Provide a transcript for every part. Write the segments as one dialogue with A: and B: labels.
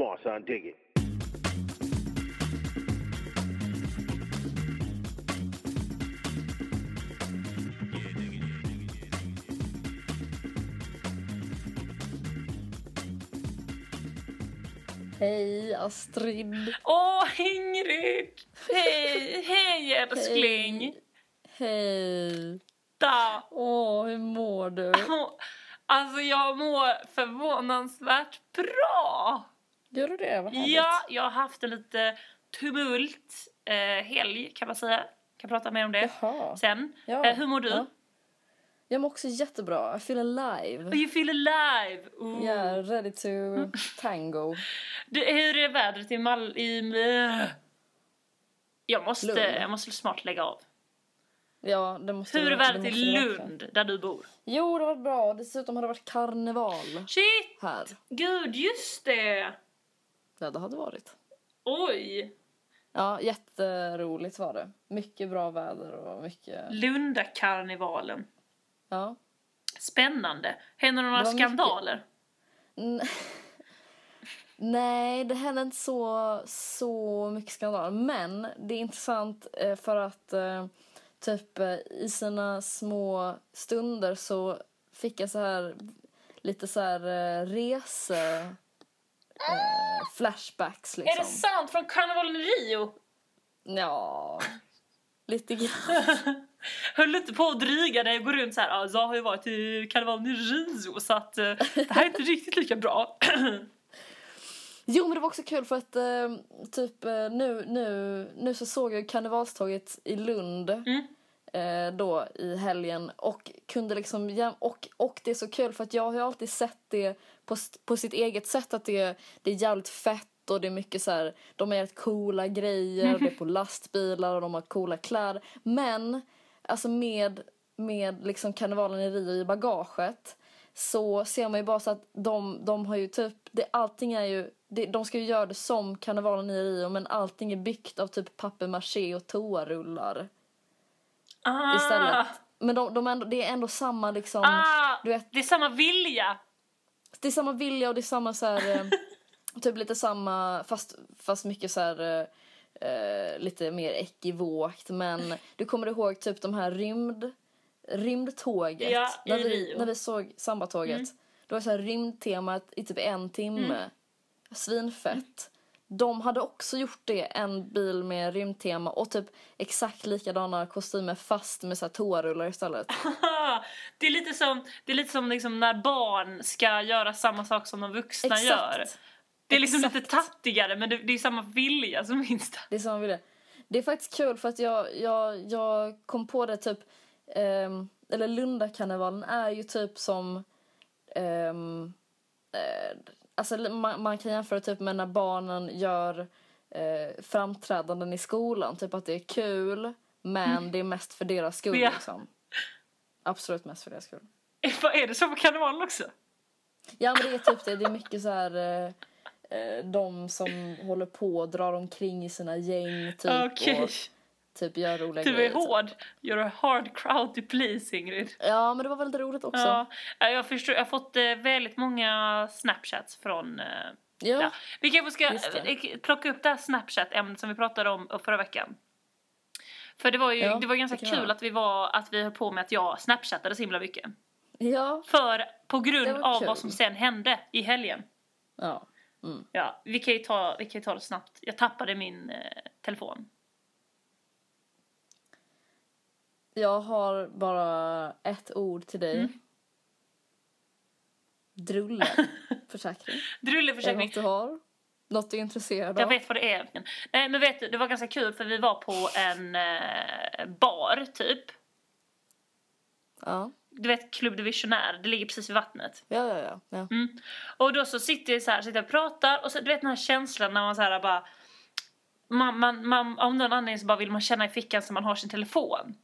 A: Come on, son, dig it.
B: Hej Astrid.
C: Åh, Ingrid! Hej, hej älskling!
B: Hej.
C: Da.
B: Åh, hur mår du?
C: Alltså jag mår förvånansvärt bra.
B: Gör du det? Vad härligt.
C: Ja, jag har haft en lite tumult eh, helg kan man säga. Kan prata mer om det
B: Jaha.
C: sen.
B: Ja,
C: Eh, hur mår du?
B: ja. Jag mår också jättebra. I feel alive.
C: Oh, you feel alive! Ooh.
B: Yeah, ready to tango.
C: Du, hur är vädret i Mal... I, jag, måste,
B: Lund.
C: jag måste snart lägga av.
B: Ja, det måste
C: Hur är vädret i. Lund, där du bor?
B: Jo, det har varit bra. Dessutom har det varit karneval
C: Shit!
B: här.
C: Gud, just det!
B: Det hade varit.
C: Oj!
B: Ja, jätteroligt var det. Mycket bra väder och mycket...
C: Lundakarnevalen.
B: Ja.
C: Spännande. Händer några
B: Det mycket-
C: skandaler?
B: N- Nej, det hände inte så, så mycket skandal. Men det är intressant eh, för att eh, typ eh, i sina små stunder så fick jag så här lite så här rese... Eh, flashbacks liksom.
C: Är det sant? Från karnevalen i Rio?
B: Ja, lite grann.
C: Höll inte på att dryga dig och gå runt så här, "Ja, jag har ju varit i karnevalen i Rio så att eh, det här är inte riktigt lika bra.
B: Jo, men det var också kul för att eh, typ eh, nu, nu, nu så såg jag karnevalståget i Lund
C: Mm.
B: eh, då i helgen och kunde liksom och, och det är så kul för att jag har ju alltid sett det på, på sitt eget sätt att det, det är jävligt fett och det är mycket så här, de har jävligt coola grejer, det är på lastbilar och de har coola kläder. Men alltså med, med liksom karnevalen i Rio i bagaget så ser man ju bara så att de, de har ju typ, det, allting är ju, det, de ska ju göra det som karnevalen i Rio men allting är byggt av typ papier-maché och toarullar
C: Ah,
B: istället. Men de, de är ändå, det är ändå samma liksom,
C: ah,
B: du vet,
C: det är samma vilja.
B: Det är samma vilja och det är samma så här, eh, typ lite samma, fast, fast mycket så här, eh, eh, lite mer ekivokt. Men du kommer ihåg typ de här rymd, rymdtåget?
C: Ja,
B: när, vi, när vi såg sambatåget. Det var så här rymdtemat i typ en timme. Svinfett. De hade också gjort det, en bil med rymdtema och typ exakt likadana kostymer fast med så här toarullar istället.
C: det är lite som, det är lite som liksom när barn ska göra samma sak som de vuxna
B: Exakt.
C: gör. Det är liksom lite
B: Exakt.
C: tattigare men det, det är samma vilja som finns där.
B: Det är som vi det. Är faktiskt kul för att jag, jag, jag kom på det typ, ehm, eller Lundakarnevalen är ju typ som, ehm, eh, alltså man, man kan jämföra typ med när barnen gör eh, framträdanden i skolan, typ att det är kul men det är mest för deras skull
C: Ja.
B: liksom. Absolut mest för deras skull.
C: Vad är det så på karnevalen också?
B: Ja men det är typ det, det är mycket så här eh, eh, de som håller på och drar omkring i sina gäng typ
C: Okej.
B: och typ gör roliga
C: Du är
B: grejer.
C: hård. You're a hard crowd to please Ingrid.
B: Ja, men det var väldigt roligt också.
C: Ja, Ja, jag förstår. Jag har fått eh, väldigt många snapchats från... Eh,
B: Ja.
C: ja. Vi kanske ska eh, plocka upp det här snapchat-ämnet som vi pratade om förra veckan. För det var ju
B: Ja,
C: det var ganska
B: det
C: kul att vi var att vi höll på med att jag snapchattade så himla mycket.
B: Ja.
C: För på grund av
B: kul.
C: vad som sen hände i helgen.
B: ja. Mm.
C: Ja, vi kan ju ta, vi kan ju ta det snabbt. Jag tappade min eh, telefon.
B: Jag har bara ett ord till dig.
C: Mm.
B: Drulle. Försäkring. Är
C: Drulleförsäkring.
B: något du har? Något du är intresserad av?
C: Jag vet vad det är. Nej men vet du, det var ganska kul för vi var på en eh, bar typ.
B: Ja.
C: Du vet Club de Visionär, det ligger precis vid vattnet.
B: Ja, ja, ja. ja.
C: Mm. Och då så sitter jag så här, sitter och pratar och så du vet den här känslan när man så här bara man, man, man, av någon anledning så bara vill man känna i fickan så man har sin telefon.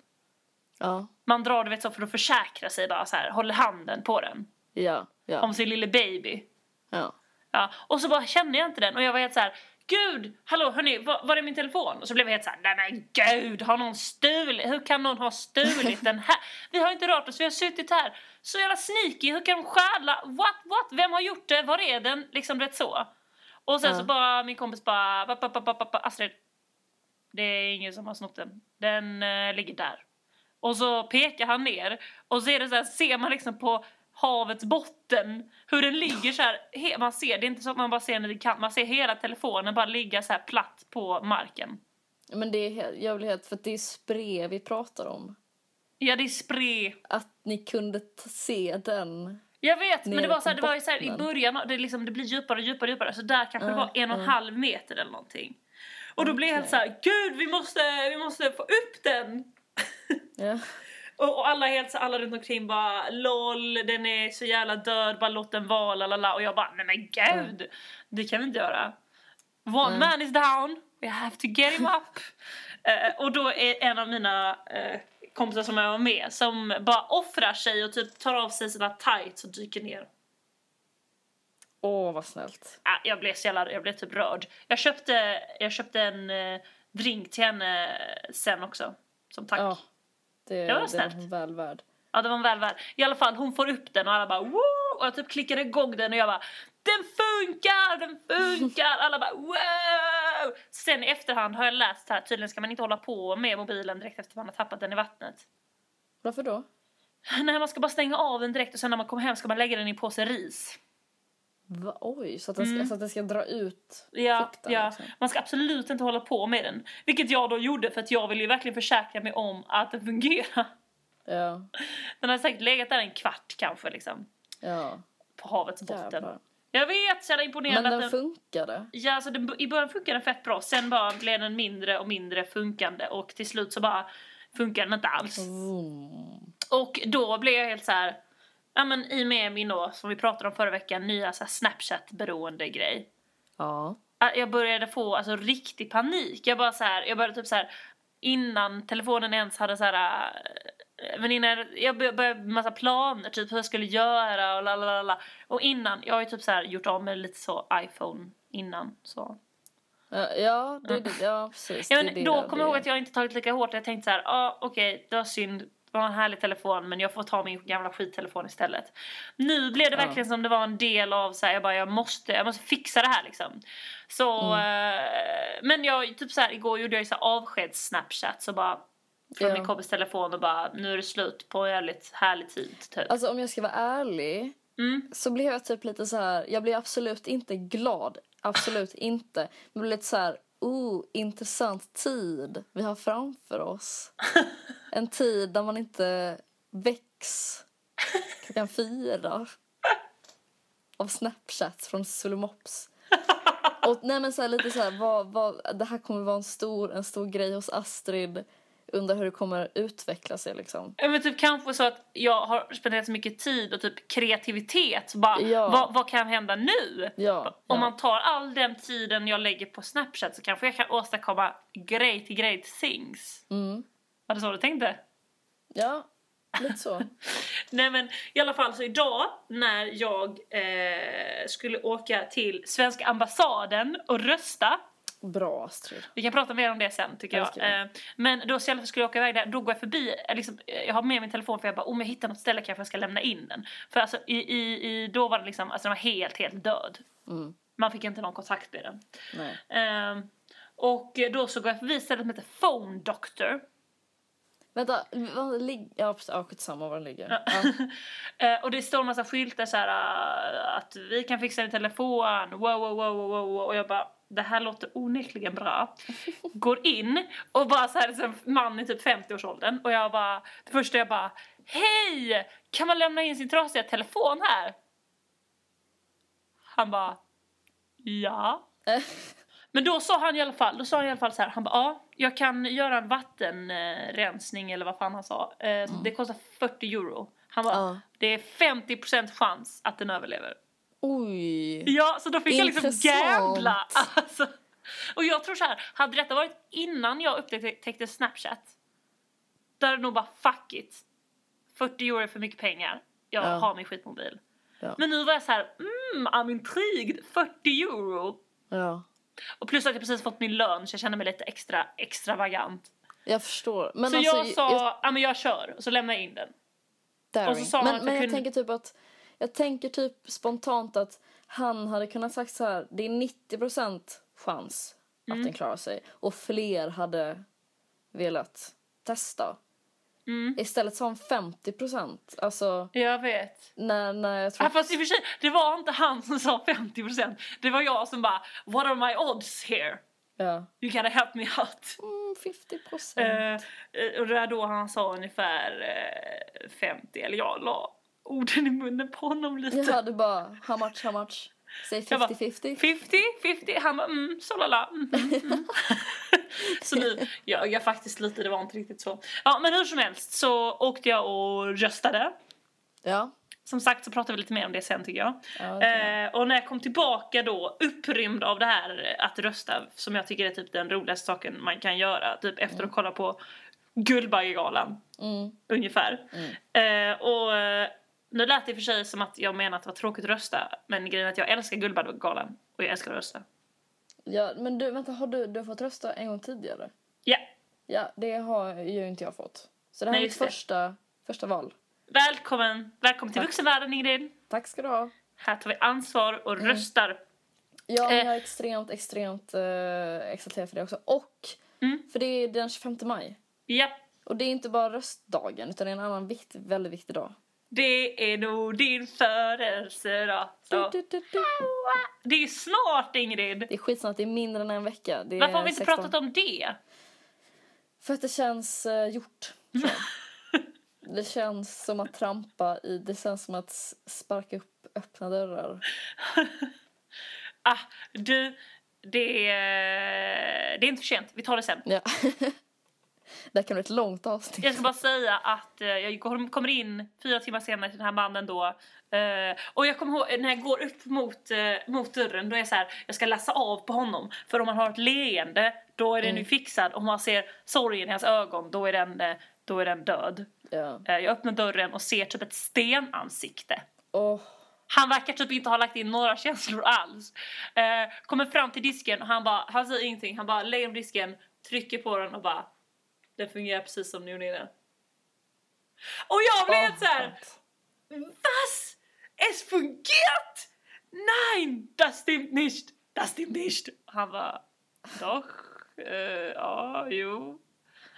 B: Ja.
C: Man drar du vet så för att försäkra sig bara så här, håller handen på den.
B: Ja. Ja.
C: Om sin lille baby.
B: ja.
C: Ja, och så bara kände jag inte den och jag var helt så här. Gud, hallå hörni, var, var är min telefon? Och så blev jag helt så här, nej men gud, har någon stulit? Hur kan någon ha stulit den här? Vi har inte rört oss, vi har suttit här. Så jävla sneaky, hur kan de stjäla? What, what? Vem har gjort det? Var är den? Liksom rätt så. Och sen
B: Ja.
C: så bara min kompis bara, "Ba, ba, ba, ba, ba, ba, Astrid, det är ingen som har snott den. Den eh, ligger där. Och så pekar han ner och så det så här, ser man liksom på havets botten hur den ligger så här. Man ser, det är inte så att man bara ser den i kant, man ser hela telefonen bara ligga så här platt på marken.
B: Men det är helt, för det är spray vi pratar om.
C: Ja, det är spray.
B: Att ni kunde se den.
C: Jag vet, men det var så här, det var så här, i början, det, liksom, det blir djupare och djupare djupare, så där kanske det
B: Ja,
C: var en och en
B: ja.
C: halv meter eller någonting. Och då blev jag helt så här, gud vi måste, vi måste få upp den!
B: Ja.
C: Och, och alla helt så alla runt omkring bara LOL, den är så jävla död, bara låt den vara, lalala. Och jag bara, nej men gud! Det kan vi inte göra. One
B: Nej.
C: man is down, we have to get him up. Eh, och då är en av mina eh, kompisar som jag var med som bara offrar sig och typ tar av sig sina tights och dyker ner.
B: Åh, vad snällt.
C: Ah, jag blev så jävla, jag blev typ rörd. Jag köpte, jag köpte en eh, drink till henne sen också. Som tack.
B: Ja. Det,
C: Det var
B: det
C: snällt.
B: var väl värd.
C: Ja, det var en väl värd. I alla fall, hon får upp den och alla bara wow! Och jag typ klickade igång den och jag bara den funkar, den funkar! Alla bara wow! Sen i efterhand har jag läst här, tydligen ska man inte hålla på med mobilen direkt efter man har tappat den i vattnet.
B: Varför då?
C: Nej, man ska bara stänga av den direkt och sen när man kommer hem ska man lägga den i en påse ris.
B: Va? Oj, så att, den ska,
C: Mm.
B: så att den ska dra ut
C: Ja,
B: fukten?
C: ja.
B: liksom.
C: Man ska absolut inte hålla på med den. Vilket jag då gjorde för att jag ville ju verkligen försäkra mig om att den fungerar.
B: Ja,
C: Den har säkert legat där en kvart kanske liksom.
B: ja.
C: På havets botten.
B: Jävlar.
C: Jag vet, så jävla imponerande
B: Men den
C: den...
B: funkade?
C: Ja, alltså den, i början funkade den fett bra, sen bara blev den mindre och mindre funkande och till slut så bara funkade den inte alls.
B: Vroom.
C: Och då blev jag helt så här, ja men i min då, som vi pratade om förra veckan, nya så Snapchat-beroende grej.
B: Ja.
C: Jag började få alltså riktig panik. Jag bara så här, jag började typ så här innan telefonen ens hade så här äh, men innan jag bör- började med massa planer typ hur jag skulle göra och la la la la. Och innan, jag har ju typ så gjort av med lite så iPhone innan så.
B: Ja, det, det, ja precis.
C: Ja, men då kommer jag ihåg att jag inte tagit lika hårt. Jag tänkte så här, ja ah, okej, det var synd. Var en härlig telefon men jag får ta min gamla skittelefon istället. Nu blev det
B: Ja.
C: verkligen som det var en del av så här, jag bara jag måste, jag måste fixa det här liksom. Så,
B: Mm.
C: eh, men jag typ så här, igår gjorde jag ju så här avskeds snapchat så bara från
B: Ja.
C: min kompis telefon och bara nu är det slut på en väldigt härlig tid typ.
B: Alltså om jag ska vara ärlig
C: Mm.
B: så blev jag typ lite så här, jag blir absolut inte glad. Absolut inte. Men blir lite så här, oh, intressant tid vi har framför oss. En tid där man inte väcks klockan fyra. Av Snapchat från Solomops. Och nej men så här, lite så här, vad, vad, det här kommer vara en stor, en stor grej hos Astrid. Undrar hur det kommer utveckla sig liksom.
C: Ja, men typ kanske så att jag har spenderat så mycket tid och typ kreativitet. Bara,
B: Ja.
C: vad, vad kan hända nu?
B: Ja,
C: Om man tar all den tiden jag lägger på Snapchat så kanske jag kan åstadkomma great great things.
B: Mm.
C: Var det så du tänkte?
B: Ja, lite så.
C: Nej men i alla fall så idag när jag eh, skulle åka till svenska ambassaden och rösta
B: Bra Astrid.
C: Vi kan prata mer om det sen tycker jag.
B: Det.
C: Eh, men då istället för skulle jag åka iväg där, då går jag förbi, eh, liksom, eh, jag har med min telefon för jag bara om jag hittar något ställe kanske jag ska lämna in den. För alltså i, i, i då var det liksom, alltså den var helt, helt död.
B: Mm.
C: Man fick inte någon kontakt med den. Ehm, och då så går jag förbi stället som heter Phone Doctor.
B: Vänta, vad ligger... Ja, ja, skitsamma var den ligger.
C: Ja. Och det står en massa skyltar så här att vi kan fixa din telefon, wow, wow, wow, wow, wow. Och jag bara, det här låter onekligen bra. Går in och bara så här, som man i typ 50-årsåldern. Och jag bara, det första jag bara, hej! Kan man lämna in sin trasiga telefon här? Han bara, ja. Men då sa han i alla fall, då sa han i alla fall så här, han bara ja, jag kan göra en vattenrensning eller vad fan han sa. Eh, Det kostar 40 euro. Han bara, det är 50% chans att den överlever.
B: Oj.
C: Ja, så då fick jag liksom
B: Intressant.
C: gambla. Alltså. Och jag tror så här, hade detta varit innan jag upptäckte Snapchat, då hade det nog bara fuck it. 40 euro är för mycket pengar. Jag
B: Ja.
C: har min skitmobil.
B: Ja.
C: Men nu var jag så här, mm, I'm intrigued. 40 euro.
B: Ja.
C: Och plus att jag precis fått min lön så jag känner mig lite extra extravagant.
B: Jag förstår. Men
C: så
B: alltså,
C: jag sa, ja men jag kör och så lämnar jag in den.
B: daring.
C: och så sa han
B: men
C: att
B: men
C: jag
B: jag
C: kunde-
B: tänker typ att... Jag tänker typ spontant att han hade kunnat sagt så här, det är 90% chans att
C: Mm.
B: den klarar sig. Och fler hade velat testa.
C: Mm.
B: Istället sa han 50%. Alltså,
C: Jag vet.
B: när, när jag tror...
C: Ja, fast i och för sig, det var inte han som sa 50%. Det var jag som bara, what are my odds here?
B: Ja.
C: You gotta help me out.
B: Mm, 50%.
C: Eh, eh, och det är då han sa ungefär eh, 50, eller jag la orden i munnen på honom lite.
B: Jag hade bara, how much, how much? Säg
C: Jag bara,
B: 50-50.
C: 50, 50, han bara mm, så lala. Mm, mm, mm. så nu, jag, jag faktiskt lite, det var inte riktigt så. Ja men hur som helst så åkte jag och röstade.
B: Ja.
C: Som sagt så pratar vi lite mer om det sen tycker jag.
B: ja.
C: Eh, och när jag kom tillbaka då, upprymd av det här att rösta, som jag tycker är typ den roligaste saken man kan göra, typ efter att kolla på Guldbaggegalan,
B: mm.
C: ungefär.
B: Mm.
C: Eh, och eh, nu lät det i och för sig som att jag menar att det var tråkigt att rösta, men grejen är att jag älskar Guldbaggegalan och jag älskar att rösta.
B: Ja, men du, vänta, har du, du har fått rösta en gång tidigare?
C: Ja,
B: Ja, det har ju inte jag fått. Så det här
C: Nej,
B: är mitt
C: det.
B: första, första val.
C: välkommen, välkommen till
B: Tack.
C: vuxenvärlden Ingrid.
B: Tack ska du ha.
C: Här tar vi ansvar och röstar.
B: Ja,
C: Eh.
B: jag är extremt, extremt uh, exalterad för det också. Och,
C: Mm.
B: för det är den 25 maj.
C: Ja,
B: Och det är inte bara röstdagen, utan det är en annan viktig, väldigt viktig dag.
C: Det är nog din födelsedag.
B: Du,
C: Så.
B: du, du, du.
C: Det är snart Ingrid.
B: Det är skitsnabbt, det är mindre än en vecka. Det
C: Varför har vi inte
B: 16.
C: pratat om det?
B: För att det känns uh, gjort. Det känns som att trampa i, det känns som att sparka upp öppna dörrar.
C: Ah, du, det är, det är inte för sent. Vi tar det sen.
B: Ja. det här kan bli ett långt avsnitt.
C: Jag ska bara säga att eh, jag kom- kommer in fyra timmar senare till den här mannen då. Eh, och jag kommer ihåg när jag går upp mot, eh, mot dörren då är jag så här, jag ska läsa av på honom. För om han har ett leende, då är den
B: Mm.
C: ju fixad. Om man ser sorgen i hans ögon, då är den, eh, då är den död. Eh, jag öppnar dörren och ser typ ett stenansikte.
B: Åh,
C: Han verkar typ inte ha lagt in några känslor alls. Eh, kommer fram till disken och han bara, han säger ingenting. Han bara lägger på disken, trycker på den och bara, den fungerar precis som gjorde innan. Och jag blev helt såhär,
B: skönt.
C: was? Es fungiert? Nein, das stimmt nicht. Das stimmt nicht. Han bara, doch, eh, ja, jo.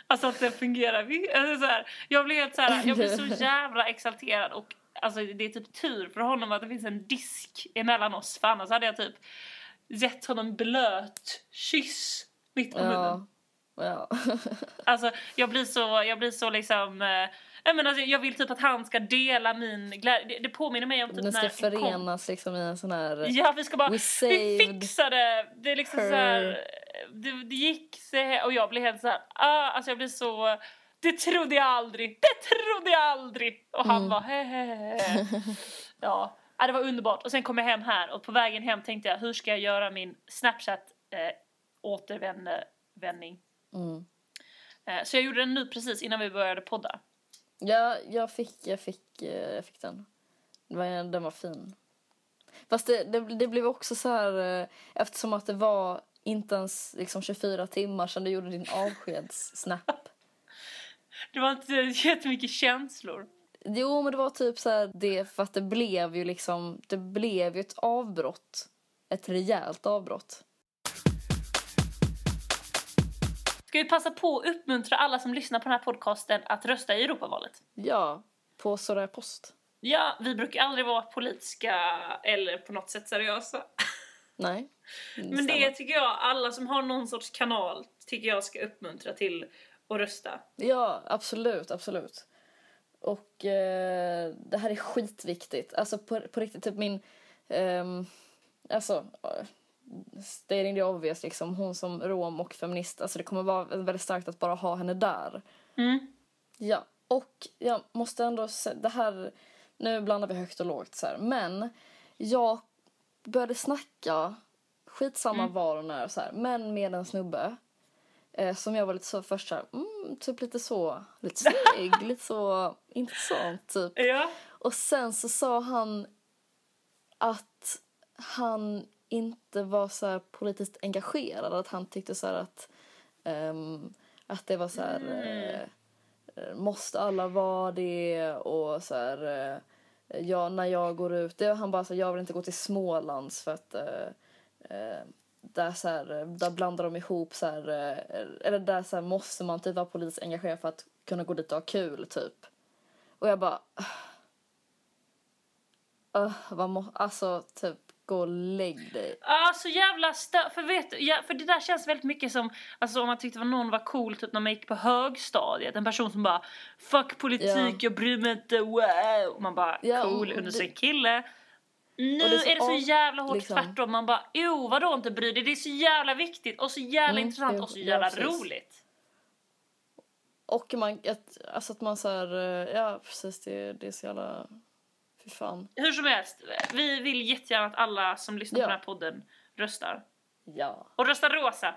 C: Alltså att det fungerar. Alltså, så här, jag blev helt så här, jag blev så jävla exalterad och alltså det är typ tur för honom att det finns en disk emellan oss för annars hade jag typ gett honom blöt kyss mitt på munnen.
B: Ja.
C: Alltså jag blir så, jag blir så liksom eh, jag, menar, alltså, jag vill typ att han ska dela min glädje. Det, det påminner mig om typ
B: Den ska
C: när en kom-
B: förenas liksom i en sån här...
C: Ja, vi ska bara, vi fixade, det är liksom
B: her.
C: så här, det, det gick så och jag blev helt så här, ah, alltså jag blev så, det trodde jag aldrig, det trodde jag aldrig! Och han
B: Mm.
C: bara, hehehe. Ja, ja, det var underbart. Och sen kom jag hem här och på vägen hem tänkte jag, hur ska jag göra min Snapchat eh, återvändning?
B: Mm.
C: Eh, så jag gjorde den nu precis innan vi började podda.
B: Ja, jag fick, jag fick, eh, jag fick den. Det var, den var fin. Fast det, det, det blev också så här, eh, eftersom att det var inte ens liksom 24 timmar sedan du gjorde din avskedssnap.
C: Det var inte jättemycket känslor.
B: Jo, men det var typ så här det, för att det blev ju liksom, det blev ju ett avbrott. Ett rejält avbrott.
C: Ska vi passa på att uppmuntra alla som lyssnar på den här podcasten att rösta i Europavalet?
B: Ja, på Soraya Post.
C: Ja, vi brukar aldrig vara politiska eller på något sätt seriösa.
B: Nej.
C: Men det tycker jag, alla som har någon sorts kanal tycker jag ska uppmuntra till att rösta.
B: Ja, absolut, absolut. Och eh, det här är skitviktigt. Alltså på, på riktigt, typ min... ehm, alltså, eh, stating the obvious liksom. Hon som rom och feminist. Alltså det kommer vara väldigt starkt att bara ha henne där.
C: Mm.
B: Ja, och jag måste ändå säga, det här, nu blandar vi högt och lågt så här, men jag började snacka, skitsamma
C: Mm.
B: var och när så här, men med en snubbe eh, som jag var lite så först så här, mm, typ lite så, lite snygg, lite så intressant typ.
C: Ja.
B: Och sen så sa han att han inte var så politiskt engagerad. Att han tyckte så här att, ehm, att det var så här...
C: Mm.
B: eh, måste alla vara det? Och så här... eh, jag, när jag går ut, det, han bara så här, jag vill inte gå till Smålands för att eh, där, så här, där blandar de ihop så här, eller där så här, måste man typ vara politiskt engagerad för att kunna gå dit och ha kul typ. Och jag bara... Uh, vad må, alltså typ gå och lägg dig.
C: Ja, så jävla stö... För vet ja, för det där känns väldigt mycket som, alltså om man tyckte att någon var cool typ när man gick på högstadiet. En person som bara, fuck politik,
B: Ja.
C: jag bryr mig inte, wow. Och man bara,
B: Ja,
C: cool,
B: det-
C: sin kille. Nu
B: det är så
C: är det så jävla hårt
B: liksom-
C: tvärtom. Man bara, jo vadå inte bry dig? Det är så jävla viktigt och så jävla
B: Mm,
C: intressant
B: jo,
C: och så
B: ja,
C: jävla
B: precis.
C: roligt.
B: Och man, att, alltså att man så här, eh, ja precis det, det är så jävla, fy fan.
C: Hur som helst, vi vill jättegärna att alla som lyssnar
B: Ja.
C: på den här podden röstar.
B: Ja.
C: Och rösta rosa.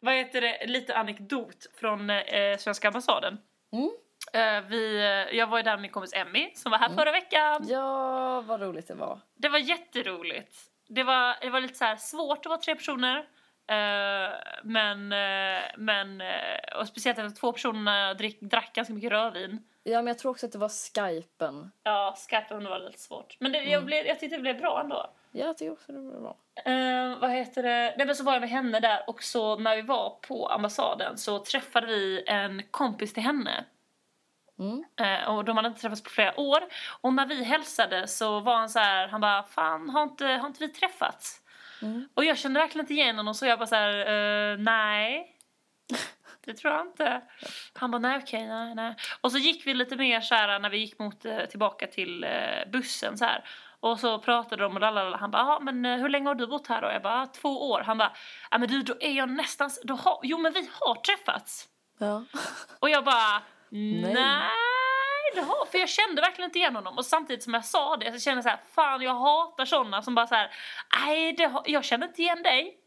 C: Vad heter det? Lite anekdot från eh, svenska ambassaden.
B: Mm.
C: Eh, vi, eh, jag var ju där med min kompis Emmy som var här förra veckan.
B: Ja, vad roligt det var.
C: Det var jätteroligt. Det var, det var lite så här svårt att vara tre personer. Eh, men, eh, men och speciellt efter två personerna drick, drack ganska mycket rödvin.
B: Ja, men jag tror också att det var skypen.
C: Ja, skypen var lite svårt. Men det,
B: Mm.
C: jag, blev, jag tyckte det blev bra ändå.
B: Ja, jag tycker också det var bra.
C: Eh, vad heter det? Nej men så var jag med henne där och så när vi var på ambassaden så träffade vi en kompis till henne.
B: Mm.
C: Eh, och de hade inte träffats på flera år. Och när vi hälsade så var han så här, han bara fan har inte, har inte vi träffats?
B: Mm.
C: Och jag kände verkligen inte igen honom så jag bara så här, eh, nej. Det tror jag inte. Han bara nej okej, nej nej. Och så gick vi lite mer så här när vi gick mot, eh, tillbaka till eh, bussen så här. Och så pratade de och lalala. Han bara, "Ja, men eh, hur länge har du bott här då? Jag bara, "Ah, två år. Han bara, ja men du då är jag nästan, då har, jo men vi har träffats.
B: Ja.
C: Och jag bara, nej. det har, för jag kände verkligen inte igen honom. Och samtidigt som jag sa det så kände jag så här, fan jag hatar sådana som bara så här, nej det har, jag känner inte igen dig.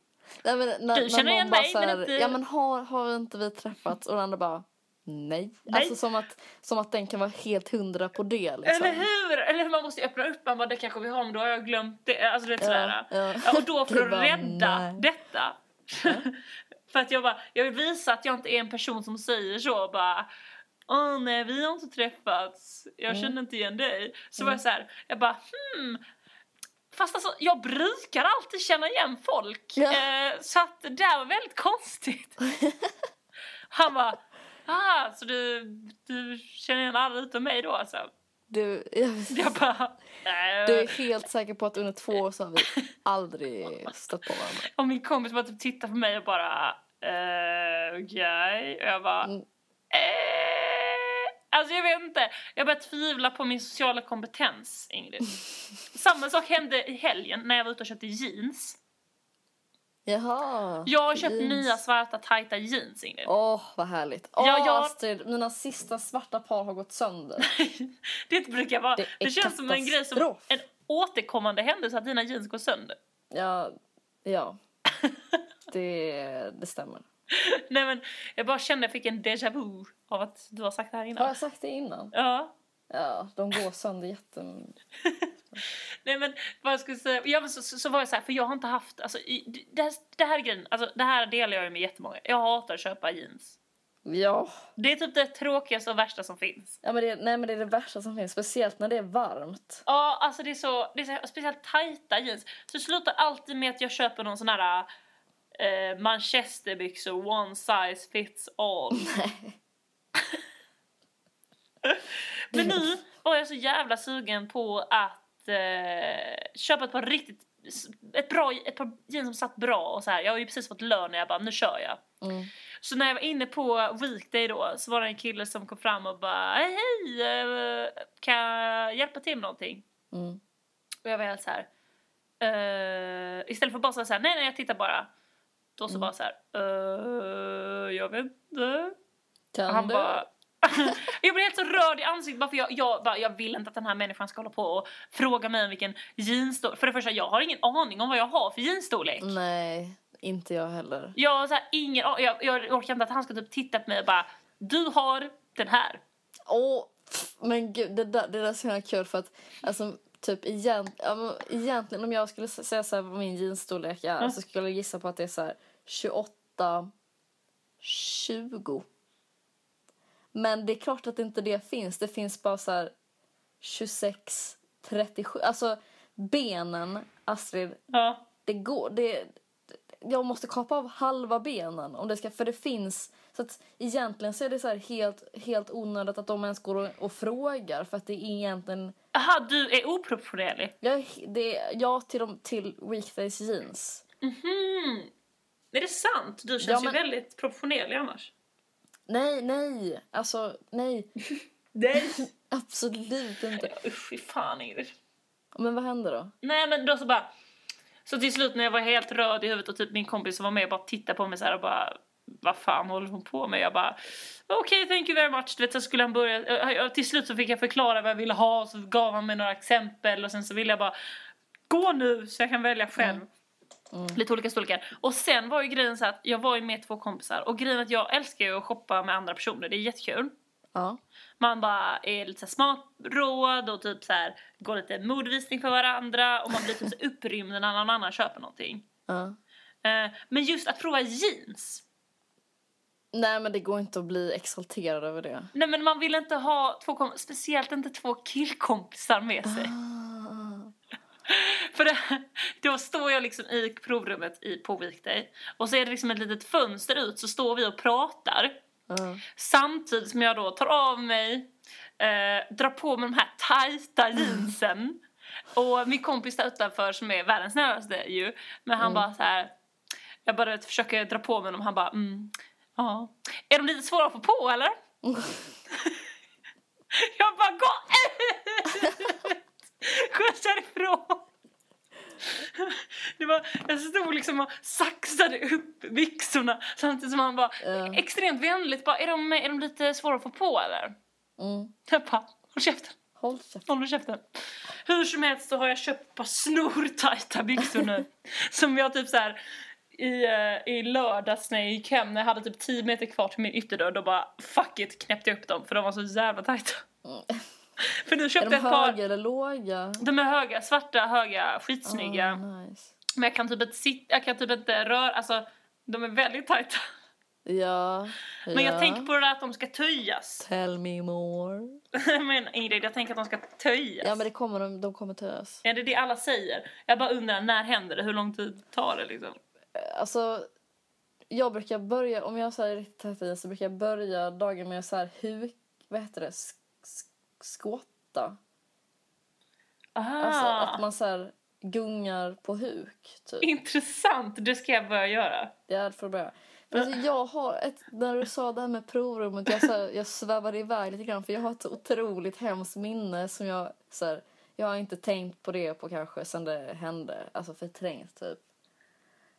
B: Nej, men när,
C: Du känner igen mig,
B: så
C: men
B: här,
C: inte-
B: Ja, men har, har inte vi träffats? Och den andra bara, nej.
C: Nej.
B: Alltså som att, som att den kan vara helt hundra på det liksom.
C: Eller hur? Eller man måste öppna upp, man bara, det kanske vi har men då har jag glömt det. Alltså det är sådär.
B: Ja, ja.
C: Ja, och då för att rädda
B: nej.
C: detta. för att jag bara, jag vill visa att jag inte är en person som säger så bara Åh nej, vi har inte träffats. Jag
B: Mm.
C: känner inte igen dig. Så var jag så här, jag bara hmm. Fast alltså, jag brukar alltid känna igen folk.
B: Ja.
C: Eh, så att det där var väldigt konstigt. Han bara, ah, så du, du känner igen alla utom mig då alltså?
B: Du, jag,
C: Jag bara,
B: du är helt säker på att under två år så har vi aldrig stött på varandra.
C: Och min kompis bara typ tittar på mig och bara, eh, okej. Och jag bara,
B: Mm.
C: eh. Alltså jag vet inte, jag börjar tvivla på min sociala kompetens Ingrid. Samma sak hände i helgen när jag var ute och köpte jeans.
B: Jaha.
C: Jag har köpt
B: jeans.
C: nya svarta tajta jeans Ingrid.
B: Åh, vad härligt. Åh,
C: Ja, jag-
B: Astrid, mina sista svarta par har gått sönder.
C: Det brukar vara,
B: Det
C: det, känns som en grej som en återkommande händelse att dina jeans går sönder.
B: Ja, ja. Det, det stämmer.
C: Nej men jag bara kände jag fick en déjà vu av att du har sagt det här
B: Har
C: innan.
B: jag sagt det innan?
C: Ja.
B: Ja, de går sönder jätte...
C: Nej men vad jag skulle säga, ja, men så, så, så var jag så här, för jag har inte haft, alltså i, det, här, det här är grejen, alltså det här delar jag ju med jättemånga. Jag hatar att köpa jeans.
B: Ja.
C: Det är typ det tråkigaste och värsta som finns.
B: ja men det, nej men det är det värsta som finns, speciellt när det är varmt.
C: Ja, alltså det är så, det är så speciellt tajta jeans. Så det slutar alltid med att jag köper någon sån här eh, manchesterbyxor, one size fits all. Men nu var jag så jävla sugen på att eh, köpa ett par riktigt, ett, bra, ett par jeans som satt bra och så här. Jag har ju precis fått lön och jag bara, nu kör jag.
B: Mm.
C: Så när jag var inne på weekday då så var det en kille som kom fram och bara, hej hej, eh, kan jag hjälpa till med någonting?
B: Mm.
C: Och jag var helt så här. eh, istället för att bara säga så här, nej nej jag tittar bara. Då så
B: Mm.
C: bara så här, eh, jag vet inte.
B: Kan
C: Han
B: du?
C: bara... jag blev helt så rörd i ansiktet bara för jag, jag, bara, jag vill inte att den här människan ska hålla på och fråga mig om vilken jeansstorlek. För det första, jag har ingen aning om vad jag har för jeansstorlek.
B: Nej, inte jag heller.
C: Jag så här, ingen jag, jag orkar inte att han ska typ titta på mig och bara Du har den här.
B: Åh, men gud, det där, det där är så himla kul för att alltså, typ egent, ja, egentligen om jag skulle säga så här vad min jeansstorlek är
C: Mm.
B: så skulle jag gissa på att det är så här 28 20. Men det är klart att inte det finns. Det finns bara så här 26, 37. Alltså benen, Astrid,
C: Ja.
B: det går. Det, jag måste kapa av halva benen om det ska, för det finns. Så att egentligen så är det så här helt, helt onödigt att de ens går och, och frågar för att det är egentligen,
C: Aha, du är oproportionerlig.
B: jag, det är ja till, de, till weekdays jeans.
C: Mhm. Är det sant? Du känns
B: Ja,
C: ju
B: men-
C: väldigt proportionerlig annars.
B: Nej, nej, alltså nej,
C: Nej.
B: absolut inte.
C: Usch, fy fan Ingrid.
B: Men vad händer då?
C: Nej men då så bara... Så till slut när jag var helt röd i huvudet och typ min kompis som var med bara tittade på mig så här och bara vad fan håller hon på med? Jag bara okej thank you very much. Du vet så skulle han börja. Till slut så fick jag förklara vad jag ville ha så gav han mig några exempel och sen så ville jag bara gå nu så jag kan välja själv. Lite olika storlekar. Och sen var ju grejen så att jag var ju med två kompisar och grejen att jag älskar ju att shoppa med andra personer. Det är jättekul.
B: Ja.
C: Man bara är lite så här smakråd och typ så här går lite modevisning för varandra och man blir typ så upprymd när någon annan köper någonting.
B: ja.
C: Eh, men just att prova jeans.
B: Nej men det går inte att bli exalterad över det.
C: Nej men man vill inte ha två speciellt inte två killkompisar med sig.
B: Ah.
C: För det, då står jag liksom i provrummet i, på Weekday och så är det liksom ett litet fönster ut så står vi och pratar.
B: Ja.
C: Samtidigt som jag då tar av mig, eh, drar på mig de här tajta jeansen. Och min kompis där utanför som är världens snällaste ju, men han bara så här. Jag bara vet, försöker dra på mig dem, han bara mm, ja. Är de lite svåra att få på eller? jag bara gå ut! Skjuts härifrån! Det var, jag stod liksom och saxade upp byxorna samtidigt som han bara
B: Ja.
C: extremt vänligt bara är de, är de lite svåra att få på eller?
B: Mm.
C: Jag bara håll käften,
B: Håll käften.
C: håll käften. Hur som helst så har jag köpt ett par snortajta byxor nu som jag typ så här i, eh, i lördags när jag gick hem när jag hade typ 10 meter kvar till min ytterdörr då bara fuck it knäppte jag upp dem för de var så jävla tajta. För
B: Är
C: köpte
B: de
C: jag ett par,
B: höga eller låga?
C: de är höga, svarta, höga, skitsnygga.
B: Ah, nice.
C: Men jag kan typ inte sitta, jag kan typ inte röra, alltså de är väldigt tajta.
B: Ja.
C: Men jag
B: ja.
C: tänker på det där att de ska töjas.
B: Tell me more.
C: men Ingrid, jag tänker att de ska töjas.
B: Ja men det kommer de, de kommer töjas.
C: Är det det alla säger? Jag bara undrar, när händer det? Hur lång tid tar det liksom?
B: Alltså, jag brukar börja, om jag är riktigt i så brukar jag börja dagen med så här huk, vad heter det, Sk- sk- skåta.
C: Aha,
B: Alltså att man så här gungar på huk typ.
C: intressant! Det ska jag börja göra.
B: Det är för att börja. Alltså, jag har ett, när du sa det här med provrummet, jag, så här, jag svävade iväg lite grann för jag har ett otroligt hemskt minne som jag så här, jag har inte tänkt på det på kanske sen det hände, alltså förträngt typ.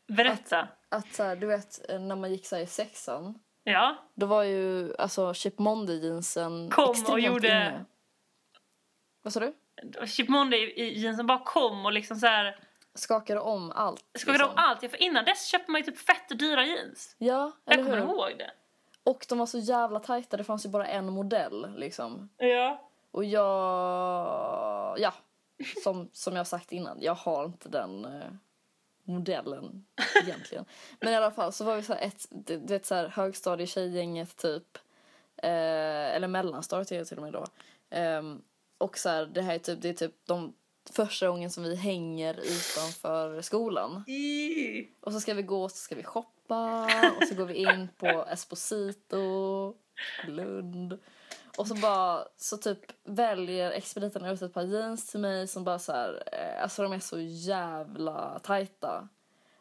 C: Berätta.
B: Att så här, du vet när man gick så i sexan,
C: Ja,
B: då var ju alltså Chip Monday jeansen
C: Kom och
B: extremt
C: gjorde-
B: inne. Vad sa du?
C: Chip Monday i jeansen bara kom och liksom så här
B: Skakade om allt.
C: skakade
B: liksom.
C: om allt. Ja, För innan dess köpte man ju typ fett dyra jeans.
B: Ja,
C: Jag
B: eller
C: kommer
B: hur?
C: ihåg det.
B: Och de var så jävla tajta, det fanns ju bara en modell liksom.
C: Ja.
B: Och jag, ja, som, som jag sagt innan, jag har inte den eh, modellen egentligen. Men i alla fall så var vi så här ett, du vet så här högstadietjejgänget typ, eh, eller mellanstadiet till och med då. Ehm, och så här, det här är typ, det är typ de första gången som vi hänger utanför skolan.
C: I.
B: Och så ska vi gå, så ska vi shoppa och så går vi in på Esposito, Lund. Och så bara, så typ väljer expediten ut ett par jeans till mig som bara så här, eh, alltså de är så jävla tajta.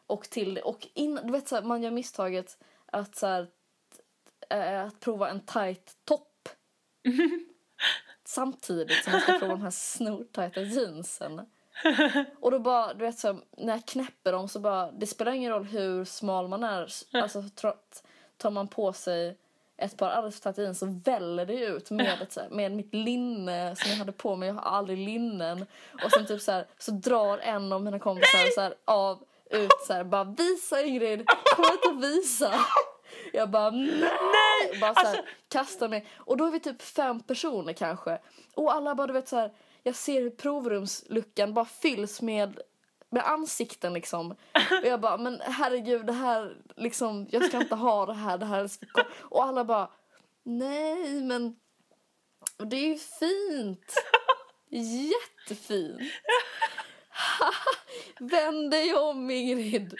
B: Och till, och in, du vet så här, man gör misstaget att så här, eh, att prova en tight topp. Samtidigt som man ska prova de här snortajta jeansen. Och då bara, du vet så när jag knäpper dem så bara, det spelar ingen roll hur smal man är. Alltså tro- tar man på sig ett par alldeles för tajta jeans så väller det ju ut med, ett, här, med mitt linne som jag hade på mig. Jag har aldrig linnen. Och sen typ så här, så drar en av mina kompisar så här, av ut så här, bara visa Ingrid, kom hit och visa. Jag bara nej! Bara så här,
C: alltså-
B: kastar mig. Och då är vi typ fem personer kanske. Och alla bara du vet så här, jag ser hur provrumsluckan bara fylls med med ansikten liksom. Och jag bara, men herregud det här liksom, jag ska inte ha det här, det här Och alla bara, Nej, men det är ju fint. Jättefint. Vänd dig om, Ingrid.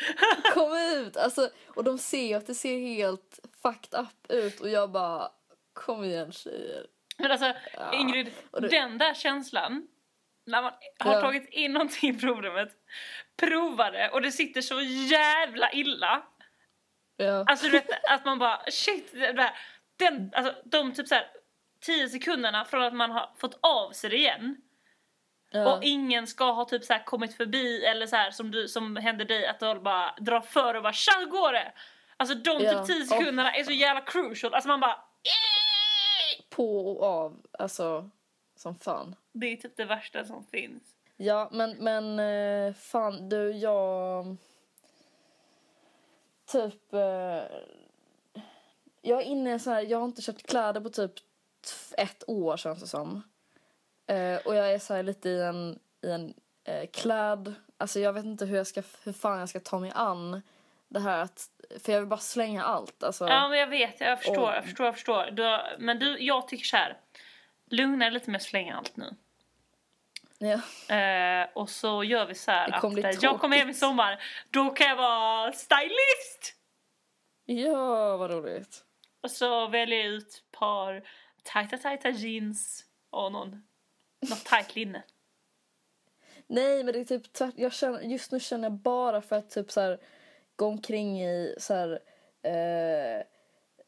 B: Kom ut. Alltså, och de ser att det ser helt fucked up ut och jag bara, kom igen tjejer.
C: Men alltså,
B: Ja,
C: Ingrid,
B: det-
C: den där känslan när man har
B: Ja.
C: tagit in någonting i provrummet, provar det och det sitter så jävla illa.
B: Ja.
C: Alltså du vet att man bara shit, det där, den, alltså, de typ så här 10 sekunderna från att man har fått av sig det igen
B: ja.
C: och ingen ska ha typ så här kommit förbi eller så här som, du, som hände dig att du bara drar för och bara tja hur går det? Alltså de
B: Ja.
C: typ 10 sekunderna är så jävla crucial, alltså man bara
B: På och av, alltså som fan.
C: det är typ det värsta som finns.
B: Ja, men, men eh, fan du, jag... Typ... Eh, jag är inne i en sån här, jag har inte köpt kläder på typ ett år känns det som. Eh, och jag är så här lite i en, i en eh, kläd... Alltså jag vet inte hur jag ska, hur fan jag ska ta mig an det här att... För jag vill bara slänga allt. Alltså,
C: Ja men jag vet, jag förstår,
B: Och-
C: jag förstår, jag förstår. Du men du, jag tycker så här. Lugna dig lite med att slänga allt nu.
B: ja.
C: Eh, och så gör vi så här
B: Det kommer
C: att eh, jag kommer hem i sommar, då kan jag vara stylist!
B: ja, vad roligt.
C: Och så väljer jag ut ett par tajta tajta jeans och någon, något tajt linne.
B: Nej, men det är typ tvärt, jag känner, just nu känner jag bara för att typ så här gå omkring i så här eh,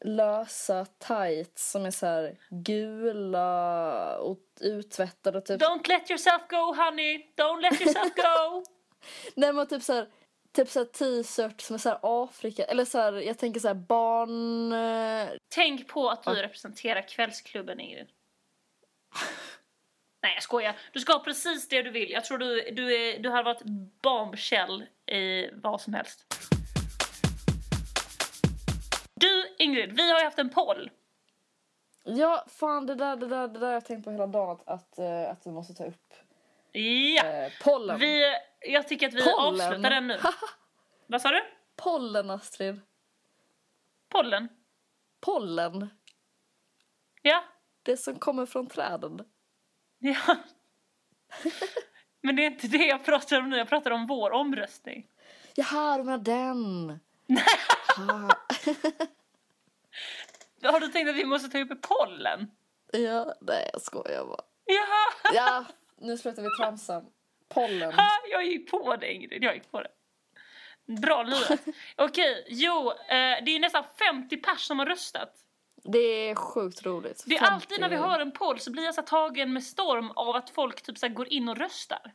B: lösa tights som är så här gula och uttvättade och typ
C: Don't let yourself go honey, don't let yourself go!
B: Nej men typ så här typ så t-shirt som är så Afrika eller så här jag tänker så här barn eh,
C: Tänk på att du representerar kvällsklubben Ingrid. Nej jag skojar, du ska ha precis det du vill. Jag tror du, du, är, du hade varit bombshell i vad som helst. Du Ingrid, vi har ju haft en poll.
B: Ja, fan det där, det där, det där jag tänkt på hela dagen att, att, eh, att vi måste ta upp.
C: Ja,
B: Eh, pollen.
C: vi, jag tycker att vi
B: Pollen.
C: avslutar den nu. Vad sa du?
B: Pollen Astrid.
C: Pollen?
B: Pollen.
C: Ja.
B: Det som kommer från träden.
C: Ja. Men det är inte det jag pratar om nu, jag pratar om vår omröstning.
B: Jaha, du menar den. Ha.
C: Har du tänkt att vi måste ta upp pollen?
B: ja, nej jag skojar bara.
C: Ja,
B: Ja, nu slutar vi tramsa. Pollen.
C: ha, jag gick på det Ingrid, jag gick på det. Bra lurat. Okej, jo, eh, det är nästan 50 pers som har röstat.
B: Det är sjukt roligt.
C: Det är
B: 50.
C: alltid när vi har en poll så blir jag så tagen med storm av att folk typ så går in och röstar.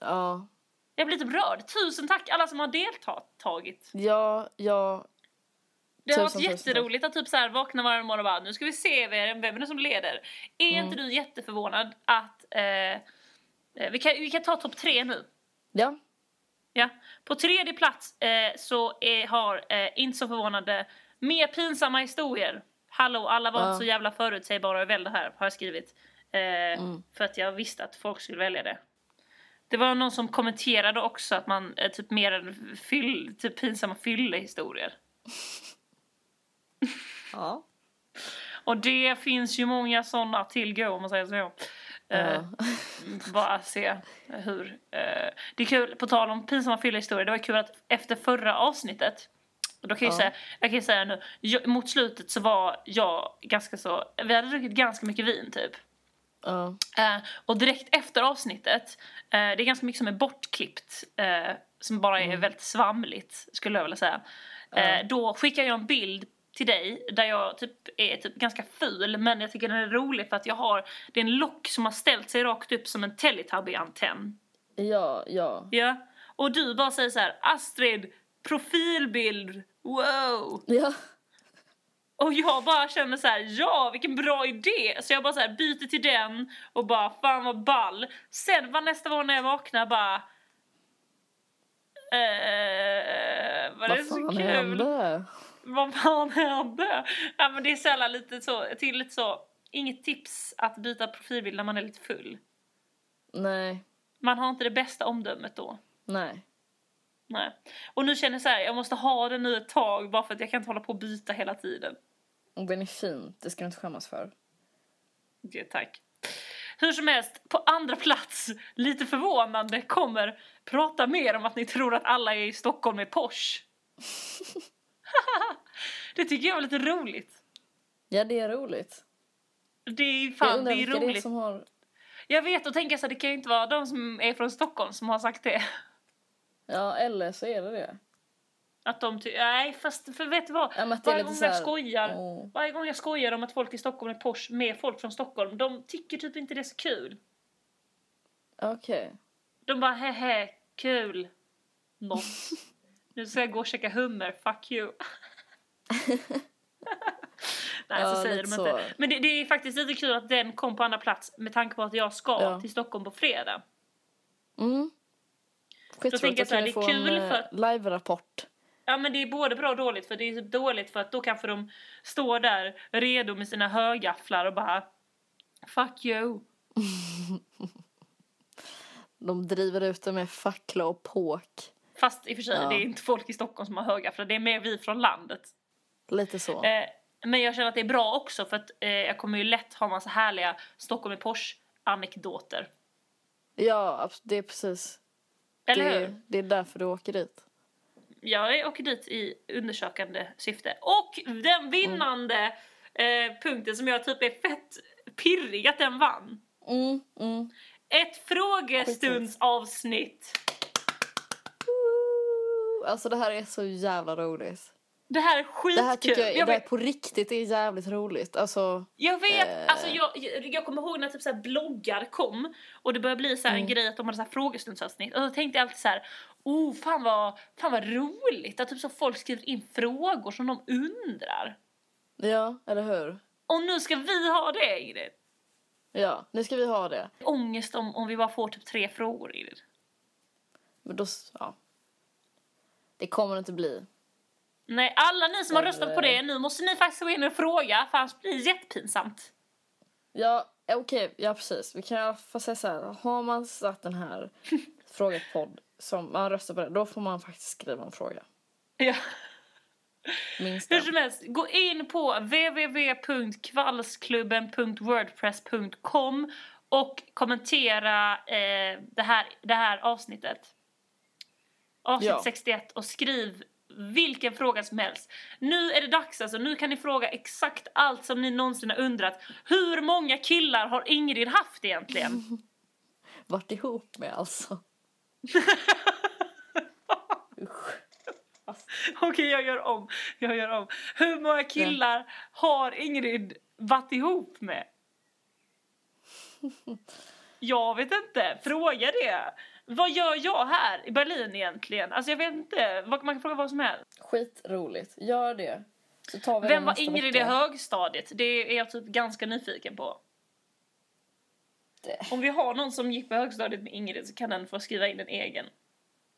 B: Ja,
C: Jag blir typ rörd. Tusen tack alla som har deltagit.
B: ja, ja.
C: Det har varit jätteroligt att typ så här vakna varje morgon och bara nu ska vi se vem vem är det som leder. Är
B: Mm.
C: inte du jätteförvånad att eh, eh, vi, kan, vi kan ta topp tre nu.
B: Ja,
C: Ja. På tredje plats eh, så är, har, eh, inte så förvånande, mer pinsamma historier. Hallå, alla var
B: Ja.
C: inte så jävla förutsägbara och välja här, har jag skrivit. Eh,
B: Mm.
C: För att jag visste att folk skulle välja det. Det var någon som kommenterade också att man eh, typ mer än fyll, typ pinsamma fyllehistorier.
B: ja.
C: Och det finns ju många sådana tillgå om man säger så. Eh,
B: ja.
C: bara se hur... Eh, det är kul, på tal om pinsamma fyllehistorier, det var kul att efter förra avsnittet och då kan jag, ju
B: Ja.
C: säga, jag kan ju säga nu, jag, mot slutet så var jag ganska så, vi hade druckit ganska mycket vin typ.
B: ja.
C: Eh, och direkt efter avsnittet, eh, det är ganska mycket som är bortklippt, eh, som bara är väldigt svamligt skulle jag vilja säga. Då skickar jag en bild till dig där jag typ är typ ganska ful men jag tycker den är rolig för att jag har, det är en lock som har ställt sig rakt upp som en Teletubby-antenn.
B: Ja, ja.
C: Ja. Och du bara säger så här, Astrid, profilbild, wow!
B: Ja,
C: Och jag bara känner så här, ja vilken bra idé! Så jag bara så här byter till den och bara fan vad ball. Sen var nästa gång när jag vaknar bara eh, var det
B: vad
C: så kul?
B: hände?
C: Vad fan hände? Ja men det är sällan lite så, till lite så, inget tips att byta profilbild när man är lite full.
B: Nej,
C: Man har inte det bästa omdömet då.
B: nej.
C: Nej. Och nu känner jag så här, jag måste ha den nu ett tag bara för att jag kan inte hålla på och byta hela tiden.
B: Och den är fin, det ska du inte skämmas för.
C: Det, tack. Hur som helst, på andra plats, lite förvånande, kommer prata mer om att ni tror att alla är i Stockholm med Porsche. det tycker jag var lite roligt.
B: Ja, det är roligt.
C: Det är fan, det är
B: vilka det är
C: roligt.
B: som har...
C: Jag vet och tänker så här, det kan ju inte vara de som är från Stockholm som har sagt det.
B: Ja, eller så är det det.
C: Att de nej fast för vet du vad?
B: Ja,
C: Varje gång
B: så
C: jag
B: här-
C: skojar,
B: Åh.
C: varje gång jag skojar om att folk i Stockholm är Porsche med folk från Stockholm, de tycker typ inte det är så kul.
B: Okej.
C: De bara hehe, kul. Något. nu ska jag gå och käka hummer, fuck you. Nej
B: Ja,
C: så säger de
B: så.
C: inte. Men det, det är faktiskt lite kul att den kom på andra plats med tanke på att jag ska
B: Ja.
C: till Stockholm på fredag.
B: Mm. Skittroligt
C: tänker jag
B: att
C: så här, det är kul
B: en
C: för
B: eh,
C: att-
B: live-rapport.
C: Ja men det är både bra och dåligt för det är typ dåligt för att då kanske de står där redo med sina högafflar och bara Fuck you.
B: De driver ut det med fackla och påk.
C: Fast i och för sig,
B: Ja.
C: det är inte folk i Stockholm som har högafflar, det är mer vi från landet.
B: Lite så.
C: Eh, men jag känner att det är bra också för att eh, jag kommer ju lätt ha massa härliga Stockholm i Porsche-anekdoter.
B: Ja, abs- det är precis.
C: Eller
B: det,
C: hur?
B: det är därför du åker dit.
C: Jag åker dit i undersökande syfte. Och den vinnande eh, punkten som jag typ är fett pirrig att den vann.
B: Mm, mm.
C: Ett frågestundsavsnitt.
B: Alltså det här är så jävla roligt.
C: Det här är skitkul.
B: Det här tycker jag,
C: jag,
B: det
C: vet,
B: på riktigt är jävligt roligt. Alltså,
C: jag vet,
B: eh.
C: alltså jag, jag, kommer ihåg när typ så bloggar kom och det började bli så här en
B: Mm.
C: grej att de hade så här frågestundsavsnitt och då tänkte jag alltid så här, oh fan vad, fan vad roligt att typ så folk skriver in frågor som de undrar.
B: ja, eller hur?
C: Och nu ska vi ha det Ingrid.
B: Ja, nu ska vi ha det.
C: Ångest om, om vi bara får typ tre frågor Ingrid.
B: Men då, ja. Det kommer det inte bli.
C: Nej, alla ni som har röstat på det, nu måste ni faktiskt gå in och fråga för annars blir det jättepinsamt.
B: Ja, eh, okej, ja precis. Vi kan i alla fall säga så här. Har man satt den här frågepodd som man röstar på det, då får man faktiskt skriva en fråga.
C: Ja.
B: Minst
C: Hur som helst, gå in på www.kvallsklubben.wordpress.com och kommentera eh, det, här, det här avsnittet. Avsnitt
B: Ja.
C: 61 och skriv vilken fråga som helst. Nu är det dags alltså, nu kan ni fråga exakt allt som ni någonsin har undrat. Hur många killar har Ingrid haft egentligen?
B: Varit ihop med alltså.
C: Okej, jag gör om. Jag gör om. Hur många killar har Ingrid varit ihop med? Jag vet inte. Fråga det. Vad gör jag här i Berlin egentligen? Alltså jag vet inte. Man kan fråga vad som helst.
B: Skitroligt. Gör det. Så tar vi
C: Vem var Ingrid i högstadiet? Det är jag typ ganska nyfiken på.
B: Det-
C: Om vi har någon som gick på högstadiet med Ingrid så kan den få skriva in en egen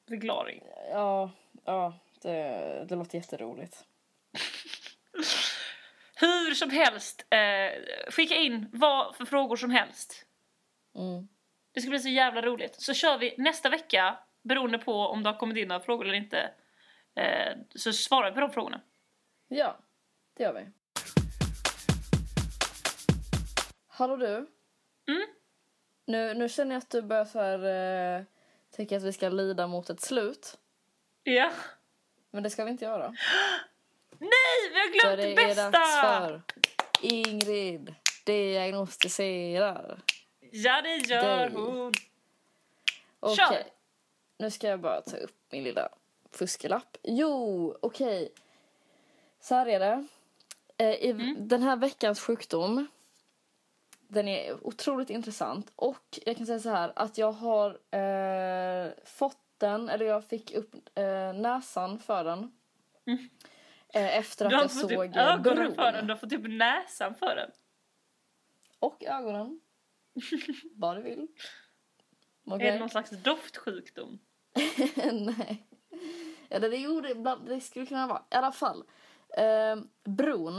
C: förklaring.
B: Ja, ja det, det låter jätteroligt.
C: Hur som helst, eh, skicka in vad för frågor som helst.
B: Mm.
C: Det ska bli så jävla roligt. Så kör vi nästa vecka, beroende på om det har kommit in några frågor eller inte. Eh, så svarar vi på de frågorna.
B: Ja, det gör vi. Hallå du.
C: Mm?
B: Nu, nu känner jag att du börjar så här, eh, tänka att vi ska lida mot ett slut.
C: Ja.
B: Men det ska vi inte göra.
C: Nej, vi har
B: För
C: glömt
B: det
C: det
B: är dags
C: bästa!
B: för Ingrid diagnostiserar.
C: Ja, det gör
B: dig.
C: hon.
B: Okej.
C: Kör.
B: Nu ska jag bara ta upp min lilla fuskelapp. Jo, okej. Så här är det. Eh, i
C: Mm.
B: Den här veckans sjukdom. Den är otroligt intressant. Och jag kan säga så här att jag har eh, fått den, eller jag fick upp eh, näsan för den.
C: Mm.
B: Eh, efter att jag såg
C: typ ögonen
B: Bron.
C: för den, du har fått typ näsan för den.
B: Och ögonen. Vad du vill.
C: Är
B: Okej.
C: det någon slags doftsjukdom?
B: Nej. Eller det, jo, det, det skulle kunna vara. I alla fall. Eh, Bron.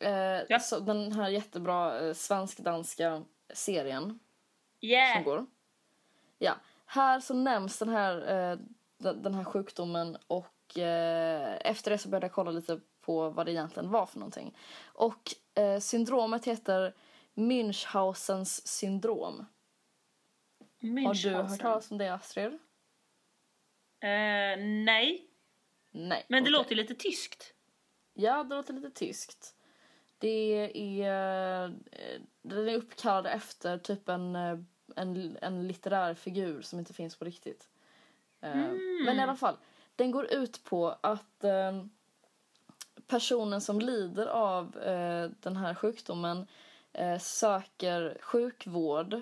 B: Eh,
C: Ja.
B: så den här jättebra eh, svensk-danska serien som
C: Yeah!
B: går. Ja. Här så nämns den här, eh, den, här sjukdomen och och eh, efter det så började jag kolla lite på vad det egentligen var för någonting. Och eh, syndromet heter Münchhausens syndrom. Har du hört talas om det Astrid?
C: Uh, nej.
B: Nej.
C: Men det
B: okej.
C: låter lite tyskt.
B: Ja, det låter lite tyskt. Det är, eh, den är uppkallad efter typ en, eh, en, en litterär figur som inte finns på riktigt. Eh, Men i alla fall, den går ut på att personen som lider av den här sjukdomen eh, söker sjukvård